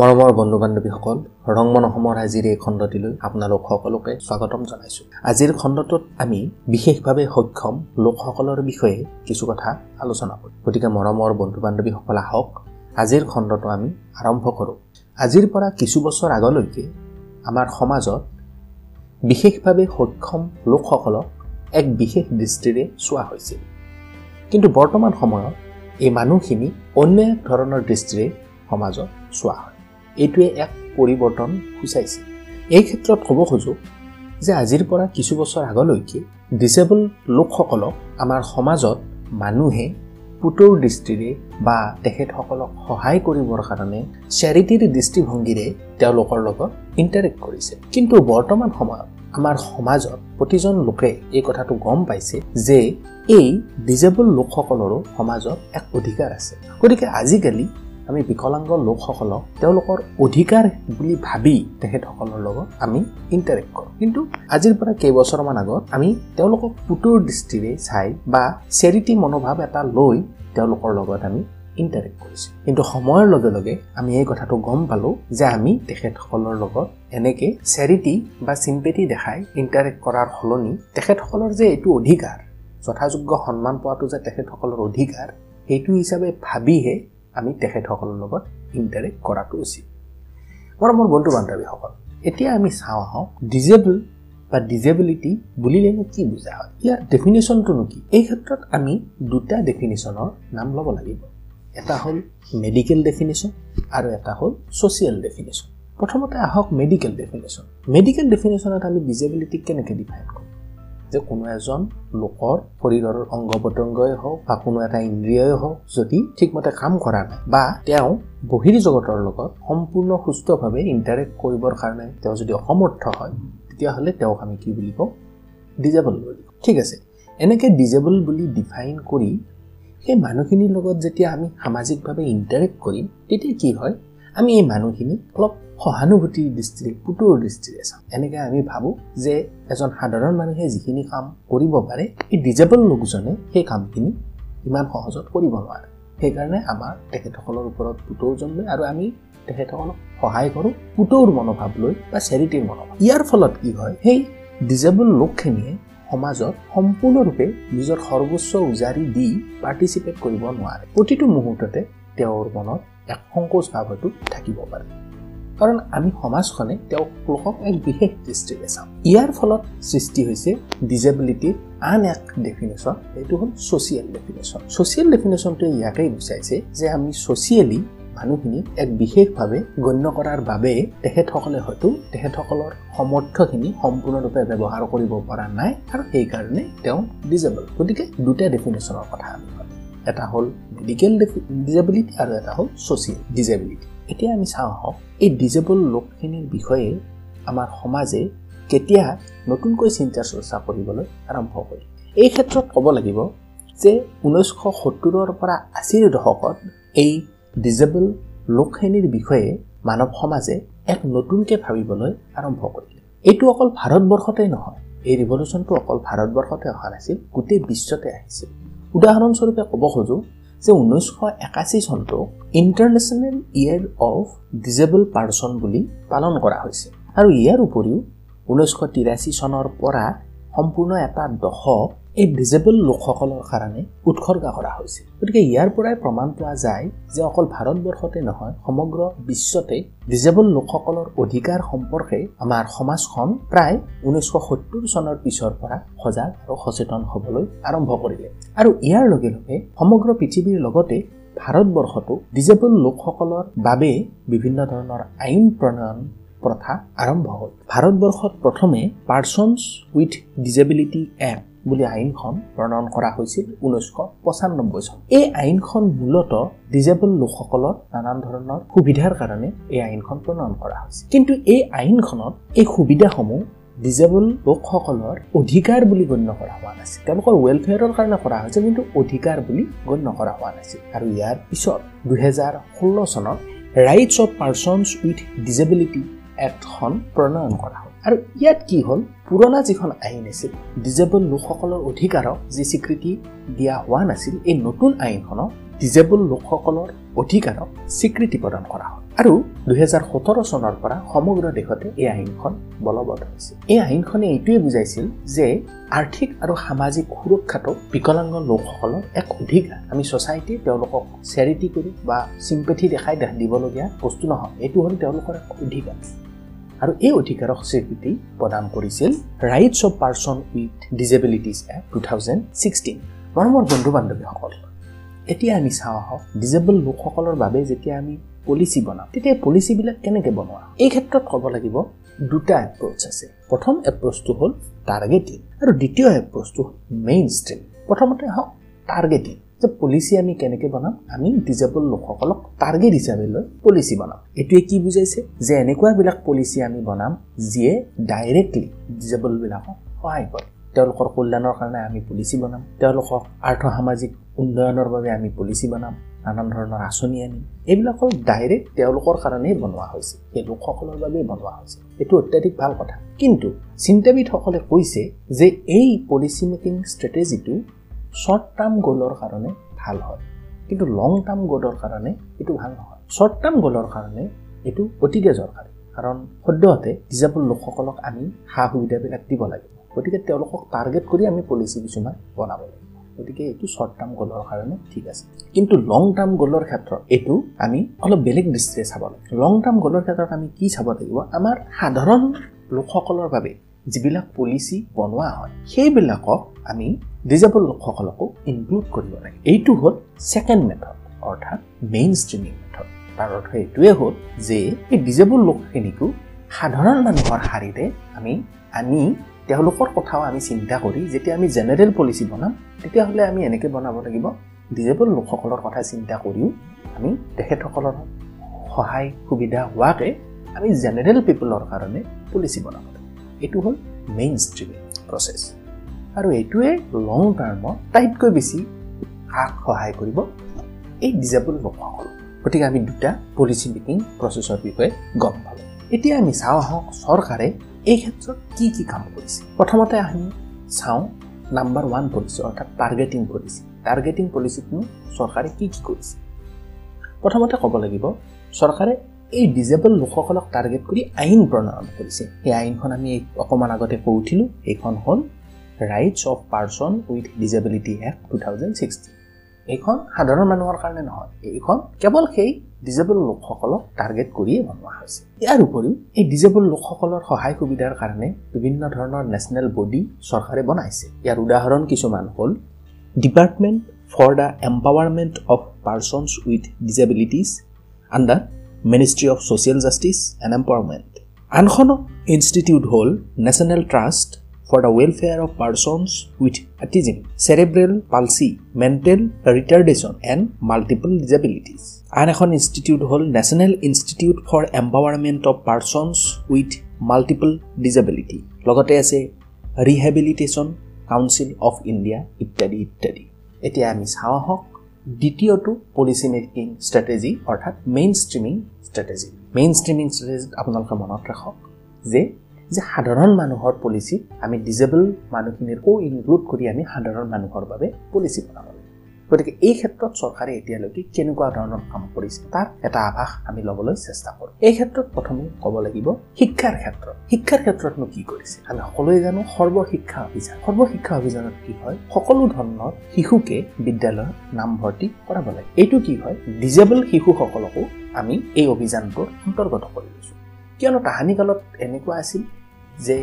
মৰমৰ বন্ধু বান্ধৱীসকল ৰংমন অসমৰ আজিৰ এই খণ্ডটিলৈ আপোনালোক সকলোকে স্বাগতম জনাইছোঁ। আজিৰ খণ্ডটোত আমি বিশেষভাৱে সক্ষম লোকসকলৰ বিষয়ে কিছু কথা আলোচনা কৰিম। গতিকে মৰমৰ বন্ধু বান্ধৱীসকল আহক আজিৰ খণ্ডটো আমি আৰম্ভ কৰোঁ। আজিৰ পৰা কিছু বছৰ আগলৈকে আমাৰ সমাজত বিশেষভাৱে সক্ষম লোকসকলক এক বিশেষ দৃষ্টিৰে চোৱা হৈছিল। কিন্তু বৰ্তমান সময়ত এই মানুহখিনি অন্য এক ধৰণৰ দৃষ্টিৰে সমাজত চোৱা হয়। এইটোৱে এক পৰিৱৰ্তন সূচাইছে। এই ক্ষেত্ৰত ক'ব খোজোঁ যে আজিৰ পৰা কিছু বছৰ আগলৈকে ডিচেবল লোকসকলক আমাৰ সমাজত মানুহে পুতৌৰ দৃষ্টিৰে বা তেখেতসকলক সহায় কৰিবৰ কাৰণে চেৰিটিৰ দৃষ্টিভংগীৰে তেওঁলোকৰ লগত ইণ্টাৰেক্ট কৰিছে। কিন্তু বৰ্তমান সময়ত আমাৰ সমাজত প্ৰতিজন লোকে এই কথাটো গম পাইছে যে এই ডিজেবল লোকসকলৰো সমাজত এক অধিকাৰ আছে। গতিকে আজিকালি আমি বিকলাংগ লোকসকলক তেওঁলোকৰ অধিকাৰ বুলি ভাবি তেখেতসকলৰ লগত আমি ইণ্টাৰেক্ট কৰোঁ। কিন্তু আজিৰ পৰা কেইবছৰমান আগত আমি তেওঁলোকক পুতুৰ দৃষ্টিৰে চাই বা চেৰিটি মনোভাৱ এটা লৈ তেওঁলোকৰ লগত আমি ইণ্টাৰেক্ট কৰিছোঁ। কিন্তু সময়ৰ লগে লগে আমি এই কথাটো গম পালোঁ যে আমি তেখেতসকলৰ লগত এনেকৈ চেৰিটি বা চিম্পেটি দেখাই ইণ্টাৰেক্ট কৰাৰ সলনি তেখেতসকলৰ যে এইটো অধিকাৰ যথাযোগ্য সন্মান পোৱাটো যে তেখেতসকলৰ অধিকাৰ সেইটো হিচাপে ভাবিহে আমি তেখেতসকলৰ লগত ইণ্টাৰেক্ট কৰাটো উচিত। মৰমৰ বন্ধু বান্ধৱীসকল এতিয়া আমি চাওঁ আহক ডিজেবল বা ডিজেবিলিটি বুলিলেনো কি বুজা হয়? ইয়াৰ ডেফিনেশ্যনটোনো কি? এই ক্ষেত্ৰত আমি দুটা ডেফিনেশ্যনৰ নাম ল'ব লাগিব। এটা হ'ল মেডিকেল ডেফিনেশ্যন আৰু এটা হ'ল ছ'চিয়েল ডেফিনেশ্যন প্ৰথমতে আহক মেডিকেল ডেফিনেশ্যন মেডিকেল ডেফিনেশ্যনত আমি ডিজেবিলিটিক কেনেকৈ ডিফাইন কৰোঁ? যে কোনো এজন লোকৰ শৰীৰৰ অংগ প্ৰত্যংগই হওক বা কোনো এটা ইন্দ্ৰিয়ই হওক যদি ঠিকমতে কাম কৰা নাই বা তেওঁ বহিৰ জগতৰ লগত সম্পূৰ্ণ সুস্থভাৱে ইণ্টাৰেক্ট কৰিবৰ কাৰণে তেওঁ যদি অসমৰ্থ হয় তেতিয়াহ'লে তেওঁক আমি কি বুলি কওঁ? ডিজেবল বুলি কওঁ। ঠিক আছে এনেকৈ ডিজেবল বুলি ডিফাইন কৰি সেই মানুহখিনিৰ লগত যেতিয়া আমি সামাজিকভাৱে ইণ্টাৰেক্ট কৰিম তেতিয়া কি হয়? আমি এই মানুহখিনিক অলপ সহানুভূতিৰ দৃষ্টিৰে পুতুৰ দৃষ্টিৰে চাওঁ। এনেকৈ আমি ভাবোঁ যে এজন সাধাৰণ মানুহে যিখিনি কাম কৰিব পাৰে এই ডিজেবল লোকজনে সেই কামখিনি ইমান সহজত কৰিব নোৱাৰে। সেইকাৰণে আমাৰ তেখেতসকলৰ ওপৰত পুতৌৰ জন্মে আৰু আমি তেখেতসকলক সহায় কৰোঁ পুতৌৰ মনোভাৱ লৈ বা চেৰিটিৰ মনোভাৱ। ইয়াৰ ফলত কি হয় সেই ডিজেবল লোকখিনিয়ে সমাজত সম্পূৰ্ণৰূপে নিজৰ সৰ্বোচ্চ উজাৰি দি পাৰ্টিচিপেট কৰিব নোৱাৰে। প্ৰতিটো মুহূৰ্ততে তেওঁৰ মনত এক সংকোচ ভাৱ হয়তো থাকিব পাৰে। কাৰণ আমি সমাজখনে তেওঁক লোকক এক বিশেষ দৃষ্টিৰে চাওঁ। ইয়াৰ ফলত সৃষ্টি হৈছে ডিজেবিলিটিৰ আন এক ডেফিনেশ্যন এইটো হ'ল ছ'চিয়েল ডেফিনেশ্যন ছ'চিয়েল ডেফিনেশ্যনটোৱে ইয়াকেই বুজাইছে যে আমি ছ'চিয়েলি মানুহখিনিক এক বিশেষভাৱে গণ্য কৰাৰ বাবে তেখেতসকলে হয়তো তেখেতসকলৰ সমৰ্থখিনি সম্পূৰ্ণৰূপে ব্যৱহাৰ কৰিব পৰা নাই আৰু সেইকাৰণে তেওঁ ডিজেবল গতিকে দুটা ডেফিনেশ্যনৰ কথা আমি এটা হ'ল মেডিকেল ডিজেবিলিটি আৰু এটা হ'ল ছ'চিয়েল ডিজেবিলিটি এতিয়া আমি চাওঁ আহক এই ডিজেবল লোকখিনিৰ বিষয়ে আমাৰ সমাজে কেতিয়া নতুনকৈ চিন্তা চৰ্চা কৰিবলৈ আৰম্ভ কৰিল এই ক্ষেত্ৰত ক'ব লাগিব যে ঊনৈছশ সত্তৰৰ পৰা আশীৰ দশকত এই ডিজেবল লোকখিনিৰ বিষয়ে মানৱ সমাজে এক নতুনকৈ ভাবিবলৈ আৰম্ভ কৰিলে। এইটো অকল ভাৰতবৰ্ষতে নহয় এই ৰিভলিউশ্যনটো অকল ভাৰতবৰ্ষতে অহা নাছিল গোটেই বিশ্বতে আহিছিল উদাহৰণস্বৰূপে ক'ব খোজোঁ যে ঊনৈছশ একাশী চনটো international year of disabled person বুলি পালন কৰা হৈছে। আৰু ইয়াৰ উপৰিও ঊনৈছশ তিৰাশী চনৰ পৰা সম্পূৰ্ণ এটা দশক এই ডিজেবল লোকসকলৰ কাৰণে উৎসৰ্গা কৰা হৈছিল। গতিকে ইয়াৰ পৰাই প্ৰমাণ পোৱা যায় যে অকল ভাৰতবৰ্ষতে নহয় সমগ্ৰ বিশ্বতে ডিজেবল লোকসকলৰ অধিকাৰ সম্পৰ্কে আমাৰ সমাজখন প্ৰায় ঊনৈছশ সত্তৰ চনৰ পিছৰ পৰা সজাগ আৰু সচেতন হ'বলৈ আৰম্ভ কৰিলে। আৰু ইয়াৰ লগে লগে সমগ্ৰ পৃথিৱীৰ লগতে ভাৰতবৰ্ষতো ডিজেবল লোকসকলৰ বাবে বিভিন্ন ধৰণৰ আইন প্ৰণয়ন প্ৰথা আৰম্ভ হ'ল। ভাৰতবৰ্ষত প্ৰথমে পাৰ্চনছ উইথ ডিজেবিলিটি এক্ট বুলি আইনখন প্ৰণয়ন কৰা হৈছিল ঊনৈছশ পঁচানব্বৈ চন। এই আইনখন মূলত ডিজেবল লোকসকলৰ নানান ধৰণৰ সুবিধাৰ কাৰণে এই আইনখন প্ৰণয়ন কৰা হৈছে কিন্তু এই আইনখনত এই সুবিধাসমূহ ডিজেবল লোকসকলৰ অধিকাৰ বুলি গণ্য কৰা হোৱা নাছিল। তেওঁলোকৰ ৱেলফেয়াৰৰ কাৰণে কৰা হৈছে কিন্তু অধিকাৰ বুলি গণ্য কৰা হোৱা নাছিল। আৰু ইয়াৰ পিছত দুহেজাৰ ষোল্ল চনত rights of persons with disability এক্টখন প্ৰণয়ন কৰা আৰু ইয়াত কি হ'ল? পুৰণা যিখন আইন আছিল ডিজেবল লোকসকলৰ অধিকাৰক যি স্বীকৃতি দিয়া হোৱা নাছিল এই নতুন আইনখনক ডিজেবল লোকসকলৰ অধিকাৰক স্বীকৃতি প্ৰদান কৰা হ'ল। আৰু দুহেজাৰ সোতৰ চনৰ পৰা সমগ্ৰ দেশতে এই আইনখন বলবৎ হৈছে। এই আইনখনে এইটোৱে বুজাইছিল যে আৰ্থিক আৰু সামাজিক সুৰক্ষাটো বিকলাংগ লোকসকলৰ এক অধিকাৰ। আমি ছ'চাইটিয়ে তেওঁলোকক চেৰিটি কৰি বা চিম্পেথি দেখাই দিবলগীয়া বস্তু নহয় এইটো হ'ল তেওঁলোকৰ এক অধিকাৰ। আৰু এই অধিকাৰক স্বীকৃতি প্ৰদান কৰিছিল rights of person with disabilities act two thousand sixteen মৰমৰ বন্ধু বান্ধৱীসকল এতিয়া আমি চাওঁ আহক ডিজেবল লোকসকলৰ বাবে যেতিয়া আমি পলিচি বনাওঁ তেতিয়া পলিচিবিলাক কেনেকৈ বনোৱা? এই ক্ষেত্ৰত ক'ব লাগিব দুটা এপ্ৰ'চ আছে। প্ৰথম এপ্ৰ'চটো হ'ল টাৰ্গেটিং আৰু দ্বিতীয় এপ্ৰ'চটো মেইন ষ্ট্ৰীম প্ৰথমতে হওক টাৰ্গেটিং যে পলিচি আমি কেনেকৈ বনাম আমি ডিজেবল লোকসকলক টাৰ্গেট হিচাপে লৈ পলিচি বনাম। এইটোৱে কি বুজাইছে? যে এনেকুৱাবিলাক পলিচি আমি বনাম যিয়ে ডাইৰেক্টলি ডিজেবলবিলাকক সহায় কৰে। তেওঁলোকৰ কল্যাণৰ কাৰণে আমি পলিচি বনাম। তেওঁলোকক আৰ্থ সামাজিক উন্নয়নৰ বাবে আমি পলিচি বনাম। নানান ধৰণৰ আঁচনি আনিম। এইবিলাক হ'ল ডাইৰেক্ট তেওঁলোকৰ কাৰণেই বনোৱা হৈছে। সেই লোকসকলৰ বাবেই বনোৱা হৈছে। এইটো অত্যাধিক ভাল কথা। কিন্তু চিন্তাবিদসকলে কৈছে যে এই পলিচি মেকিং ষ্ট্ৰেটেজিটো শ্বৰ্ট টাৰ্ম গ'লৰ কাৰণে ভাল হয়। কিন্তু লং টাৰ্ম গ'লৰ কাৰণে এইটো ভাল নহয়। শ্বৰ্ট টাৰ্ম গ'লৰ কাৰণে এইটো অতিকে দৰকাৰী কাৰণ সদ্যহতে ডিজেবল লোকসকলক আমি সা সুবিধাবিলাক দিব লাগিব। গতিকে তেওঁলোকক টাৰ্গেট কৰি আমি পলিচি কিছুমান বনাব লাগিব। গতিকে এইটো শ্বৰ্ট টাৰ্ম গ'লৰ কাৰণে ঠিক আছে। কিন্তু লং টাৰ্ম গ'লৰ ক্ষেত্ৰত এইটো আমি অলপ বেলেগ দৃষ্টিৰে চাব লাগিব লং টাৰ্ম গ'লৰ ক্ষেত্ৰত আমি কি চাব লাগিব? আমাৰ সাধাৰণ লোকসকলৰ বাবে যিবিলাক পলিচি বনোৱা হয় সেইবিলাকক আমি ডিজেবল লোকসকলকো ইনক্লুড কৰিব লাগে। এইটো হ'ল ছেকেণ্ড মেথড অৰ্থাৎ মেইন ষ্ট্ৰিমিং মেথড তাৰ অৰ্থ এইটোৱে হ'ল যে এই ডিজেবল লোকখিনিকো সাধাৰণ মানুহৰ শাৰীৰে আমি আনি তেওঁলোকৰ কথাও আমি চিন্তা কৰি যেতিয়া আমি জেনেৰেল পলিচি বনাম তেতিয়াহ'লে আমি এনেকৈ বনাব লাগিব ডিজেবল লোকসকলৰ কথা চিন্তা কৰিও আমি তেখেতসকলৰ সহায় সুবিধা হোৱাকৈ আমি জেনেৰেল পিপলৰ কাৰণে পলিচি বনাব লাগিব এইটো হ'ল মেইন ষ্ট্ৰিমিং প্ৰচেছ আৰু এইটোৱে লং টাৰ্মত আটাইতকৈ বেছি কাক সহায় কৰিব? এই ডিজেবল লোকসকল গতিকে আমি দুটা পলিচি মেকিং প্ৰচেছৰ বিষয়ে গম পালোঁ। এতিয়া আমি চাওঁ আহক চৰকাৰে এই ক্ষেত্ৰত কি কি কাম কৰিছে। প্ৰথমতে আমি চাওঁ নাম্বাৰ ওৱান পলিচি অৰ্থাৎ টাৰ্গেটিং পলিচি টাৰ্গেটিং পলিচিতনো চৰকাৰে কি কি কৰিছে? প্ৰথমতে ক'ব লাগিব চৰকাৰে এই ডিজেবল লোকসকলক টাৰ্গেট কৰি আইন প্ৰণয়ন কৰিছে। সেই আইনখন আমি অকণমান আগতে কৈ উঠিলোঁ। সেইখন হ'ল rights of person with disability act two thousand sixteen এইখন সাধাৰণ মানুহৰ কাৰণে নহয় এইখন কেৱল সেই ডিজেবল লোকসকলক টাৰ্গেট কৰিয়ে বনোৱা হৈছে। ইয়াৰ উপৰিও এই ডিজেবল লোকসকলৰ সহায় সুবিধাৰ কাৰণে বিভিন্ন ধৰণৰ নেশ্যনেল বডি চৰকাৰে বনাইছে। ইয়াৰ উদাহৰণ কিছুমান হ'ল department for the empowerment of persons with disabilities under ministry of social justice and empowerment আনখন ইনষ্টিটিউট হ'ল national trust for the welfare of persons with autism, cerebral palsy, mental retardation, and multiple disabilities. আন এখন institute হ'ল national institute for empowerment of persons with multiple disability লগতে আছে rehabilitation council of India ইত্যাদি ইত্যাদি এতিয়া আমি চাওঁ আহক দ্বিতীয়টো পলিচি মেকিং ষ্ট্ৰেটেজি অৰ্থাৎ main streaming strategy main streaming ষ্ট্ৰেটেজিত আপোনালোকে মনত ৰাখক যে যে সাধাৰণ মানুহৰ পলিচিত আমি ডিজেবল মানুহখিনিৰ কো ইনক্লুড কৰি আমি সাধাৰণ মানুহৰ বাবে পলিচি বনাব লাগিব গতিকে এই ক্ষেত্ৰত চৰকাৰে এতিয়ালৈকে কেনেকুৱা ধৰণৰ কাম কৰিছে তাৰ এটা আভাস আমি ল'বলৈ চেষ্টা কৰোঁ। এই ক্ষেত্ৰত প্ৰথমে ক'ব লাগিব শিক্ষাৰ ক্ষেত্ৰত। শিক্ষাৰ ক্ষেত্ৰতনো কি কৰিছে? আমি সকলোৱে জানো সৰ্বশিক্ষা অভিযান। সৰ্বশিক্ষা অভিযানত কি হয়? সকলো ধৰণৰ শিশুকে বিদ্যালয়ত নামভৰ্তি কৰাব লাগে। এইটো কি হয়? ডিজেবল শিশুসকলকো আমি এই অভিযানটোৰ অন্তৰ্গত কৰি লৈছোঁ। কিয়নো তাহানিকালত এনেকুৱা আছিল যে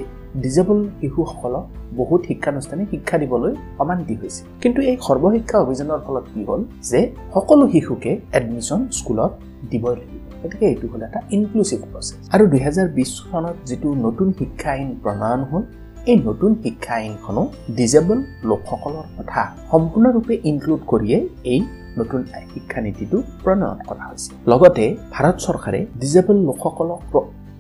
ডিজেবল শিশুসকলক বহুত শিক্ষানুষ্ঠানে শিক্ষা দিবলৈ অমান্তি হৈছিল কিন্তু এই সৰ্বশিক্ষা অভিযানৰ ফলত কি হ'ল যে সকলো শিশুকে এডমিশ্যন স্কুলত দিবই লাগিব। গতিকে এইটো হ'ল এটা ইনক্লুচিভ প্ৰচেছ আৰু দুহেজাৰ বিছ চনত যিটো নতুন শিক্ষা আইন প্ৰণয়ন হ'ল এই নতুন শিক্ষা আইনখনো ডিজেবল লোকসকলৰ কথা সম্পূৰ্ণৰূপে ইনক্লুড কৰিয়ে এই নতুন শিক্ষানীতিটো প্ৰণয়ন কৰা হৈছে। লগতে ভাৰত চৰকাৰে ডিজেবল লোকসকলক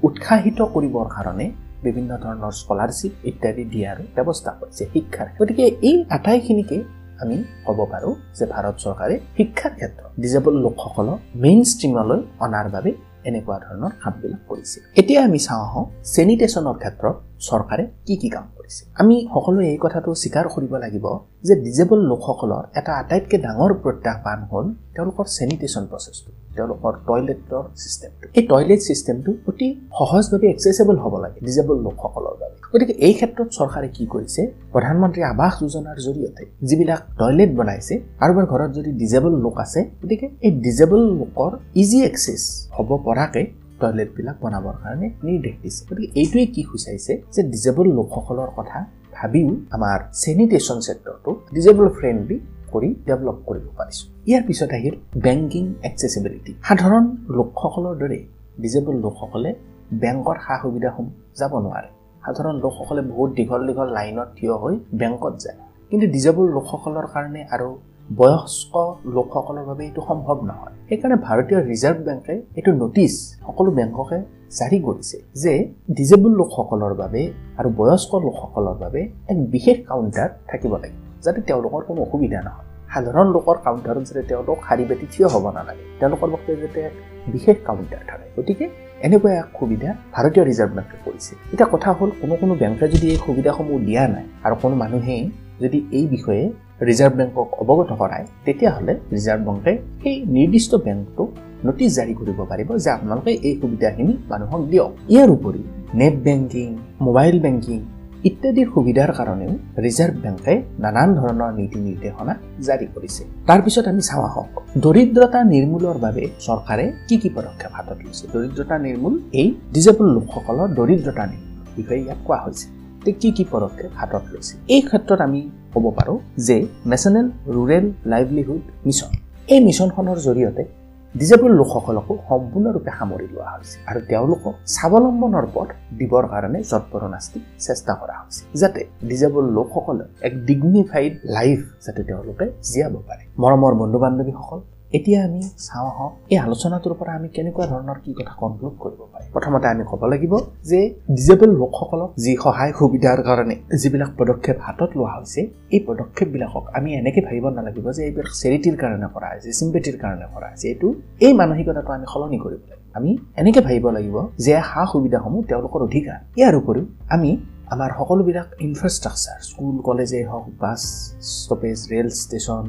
উৎসাহিত কৰিবৰ কাৰণে বিভিন্ন ধৰণৰ স্কলাৰশ্বিপ ইত্যাদি দিয়াৰ ব্যৱস্থা কৰিছে শিক্ষাৰ। গতিকে এই আটাইখিনিকে আমি ক'ব পাৰোঁ যে ভাৰত চৰকাৰে শিক্ষাৰ ক্ষেত্ৰত ডিজেবল লোকসকলক মেইন ষ্ট্ৰীমলৈ অনাৰ বাবে এনেকুৱা ধৰণৰ কামবিলাক কৰিছে। এতিয়া আমি চাওঁ আহোঁ চেনিটেশ্যনৰ ক্ষেত্ৰত চৰকাৰে কি কি কাম কৰিছে। আমি সকলোৱে এই কথাটো স্বীকাৰ কৰিব লাগিব যে ডিজেবল লোকসকলৰ এটা আটাইতকৈ ডাঙৰ প্ৰত্যাহ্বান হ'ল তেওঁলোকৰ চেনিটেশ্যন প্ৰচেছটো তেওঁলোকৰ টয়লেটৰ ছিষ্টেমটো এই টয়লেট ছিষ্টেমটো অতি সহজভাৱে একচেচেবল হ'ব লাগে ডিজেবল লোকসকলৰ বাবে। গতিকে এই ক্ষেত্ৰত চৰকাৰে কি কৰিছে প্ৰধানমন্ত্ৰী আৱাস যোজনাৰ জৰিয়তে যিবিলাক টয়লেট বনাইছে কাৰোবাৰ ঘৰত যদি ডিজেবল লোক আছে গতিকে এই ডিজেবল লোকৰ ইজি একচেছ হ'ব পৰাকৈ টয়লেটবিলাক বনাবৰ কাৰণে নিৰ্দেশ দিছে। গতিকে এইটোৱে কি সূচাইছে যে ডিজেবল লোকসকলৰ কথা ভাবিও আমাৰ চেনিটেশ্যন চেক্টৰটো ডিজেবল ফ্ৰেণ্ডলি কৰি ডেভেলপ কৰিব পাৰিছোঁ। ইয়াৰ পিছত আহিল বেংকিং একচেচিবিলিটি সাধাৰণ লোকসকলৰ দৰে ডিজেবল লোকসকলে বেংকৰ সা সুবিধাসমূহ যাব নোৱাৰে। সাধাৰণ লোকসকলে বহুত দীঘল দীঘল লাইনত থিয় হৈ বেংকত যায়। কিন্তু ডিজেবল লোকসকলৰ কাৰণে আৰু বয়স্ক লোকসকলৰ বাবে এইটো সম্ভৱ নহয়। সেইকাৰণে ভাৰতীয় ৰিজাৰ্ভ বেংকে এইটো নটিচ সকলো বেংককে জাৰি কৰিছে যে ডিজেবল লোকসকলৰ বাবে আৰু বয়স্ক লোকসকলৰ বাবে এক বিশেষ কাউণ্টাৰ থাকিব লাগিব। যাতে তেওঁলোকৰ কোনো অসুবিধা নহয়। সাধাৰণ লোকৰ কাউণ্টাৰত যাতে তেওঁলোক শাৰী পাতি থিয় হ'ব নালাগে। তেওঁলোকৰ বাবে যাতে বিশেষ কাউণ্টাৰ থাকে। গতিকে এনেকুৱা এক সুবিধা ভাৰতীয় ৰিজাৰ্ভ বেংকে কৰিছে। এতিয়া কথা হ'ল কোনো কোনো বেংকে যদি এই সুবিধাসমূহ দিয়া নাই আৰু কোনো মানুহেই যদি এই বিষয়ে ৰিজাৰ্ভ বেংকক অৱগত কৰায় তেতিয়াহ'লে ৰিজাৰ্ভ বেংকে সেই নিৰ্দিষ্ট বেংকটোক নটিচ জাৰি কৰিব পাৰিব যে আপোনালোকে এই সুবিধাখিনি মানুহক দিয়ক। ইয়াৰ উপৰিও নেট বেংকিং মোবাইল বেংকিং ইত্যাদিৰ সুবিধাৰ কাৰণেও ৰিজাৰ্ভ বেংকে নানান ধৰণৰ নীতি নিৰ্দেশনা জাৰি কৰিছে। তাৰপিছত আমি চাওঁ আহক দৰিদ্ৰতা নিৰ্মূলৰ বাবে চৰকাৰে কি কি পদক্ষেপ হাতত লৈছে? দৰিদ্ৰতা নিৰ্মূল এই ডিজেবল লোকসকলৰ দৰিদ্ৰতা নিৰ্মূল বিষয়ে ইয়াত কোৱা হৈছে। কি কি পদক্ষেপ হাতত লৈছে? এই ক্ষেত্ৰত আমি ক'ব পাৰোঁ যে নেশ্যনেল ৰুৰেল লাইভলিহুড মিছন এই মিছনখনৰ জৰিয়তে ডিজেবল লোকসকলকো সম্পূৰ্ণৰূপে সামৰি লোৱা হৈছে আৰু তেওঁলোকক স্বাৱলম্বনৰ পথ দিবৰ কাৰণে যৎপৰণাস্তি চেষ্টা কৰা হৈছে যাতে ডিজেবল লোকসকলে এক ডিগনিফাইড লাইফ যাতে তেওঁলোকে জীয়াব পাৰে। মৰমৰ বন্ধু বান্ধৱীসকল এতিয়া আমি চাওঁ আহক এই আলোচনাটোৰ পৰা আমি কেনেকুৱা ধৰণৰ কি কথা কনক্লুড কৰিব পাৰি প্ৰথমতে আমি ক'ব লাগিব যে ডিজেবল লোকসকলক যি সহায় সুবিধাৰ কাৰণে যিবিলাক পদক্ষেপ হাতত লোৱা হৈছে এই পদক্ষেপবিলাকক আমি এনেকৈ ভাবিব নালাগিব যে এইবিলাক চেৰিটিৰ কাৰণে কৰা হৈছে চিম্পেটিৰ কাৰণে কৰা হৈছে। এইটো এই মানসিকতাটো আমি সলনি কৰিব লাগিব। আমি এনেকৈ ভাবিব লাগিব যে সা সুবিধাসমূহ তেওঁলোকৰ অধিকাৰ। ইয়াৰ উপৰিও আমি আমাৰ সকলোবিলাক ইনফ্ৰাষ্ট্ৰাকচাৰ স্কুল কলেজেই হওক বাছ ষ্টপেজ ৰেল ষ্টেচন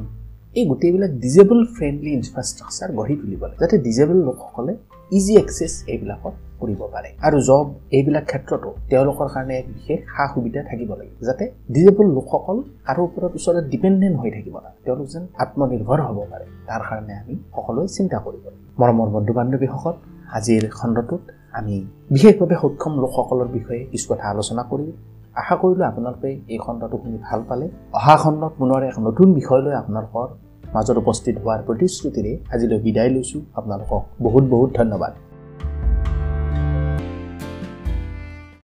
এই গোটেইবিলাক ডিজেবল ফ্ৰেণ্ডলি ইনফ্ৰাষ্ট্ৰাকচাৰ গঢ়ি তুলিব লাগে যাতে ডিজেবল লোকসকলে ইজি একচেছ এইবিলাকত কৰিব পাৰে। আৰু জব এইবিলাক ক্ষেত্ৰতো তেওঁলোকৰ কাৰণে এক বিশেষ সা সুবিধা থাকিব লাগিব যাতে ডিজেবল লোকসকল কাৰো ওপৰত ওচৰত ডিপেণ্ডেণ্ট হৈ থাকিব লাগে তেওঁলোক যেন আত্মনিৰ্ভৰ হ'ব পাৰে তাৰ কাৰণে আমি সকলোৱে চিন্তা কৰিব লাগিব মৰমৰ বন্ধু বান্ধৱীসকল আজিৰ খণ্ডটোত আমি বিশেষভাৱে সক্ষম লোকসকলৰ বিষয়ে কিছু কথা আলোচনা কৰিলোঁ আশা কৰিলোঁ আপোনালোকে এই খণ্ডটো শুনি ভাল পালে। অহা খণ্ডত পুনৰ এক নতুন বিষয় লৈ আপোনালোকৰ মাজত উপস্থিত হোৱাৰ প্ৰতিশ্ৰুতিৰে আজিলৈ বিদায় লৈছোঁ। আপোনালোকক বহুত বহুত ধন্যবাদ।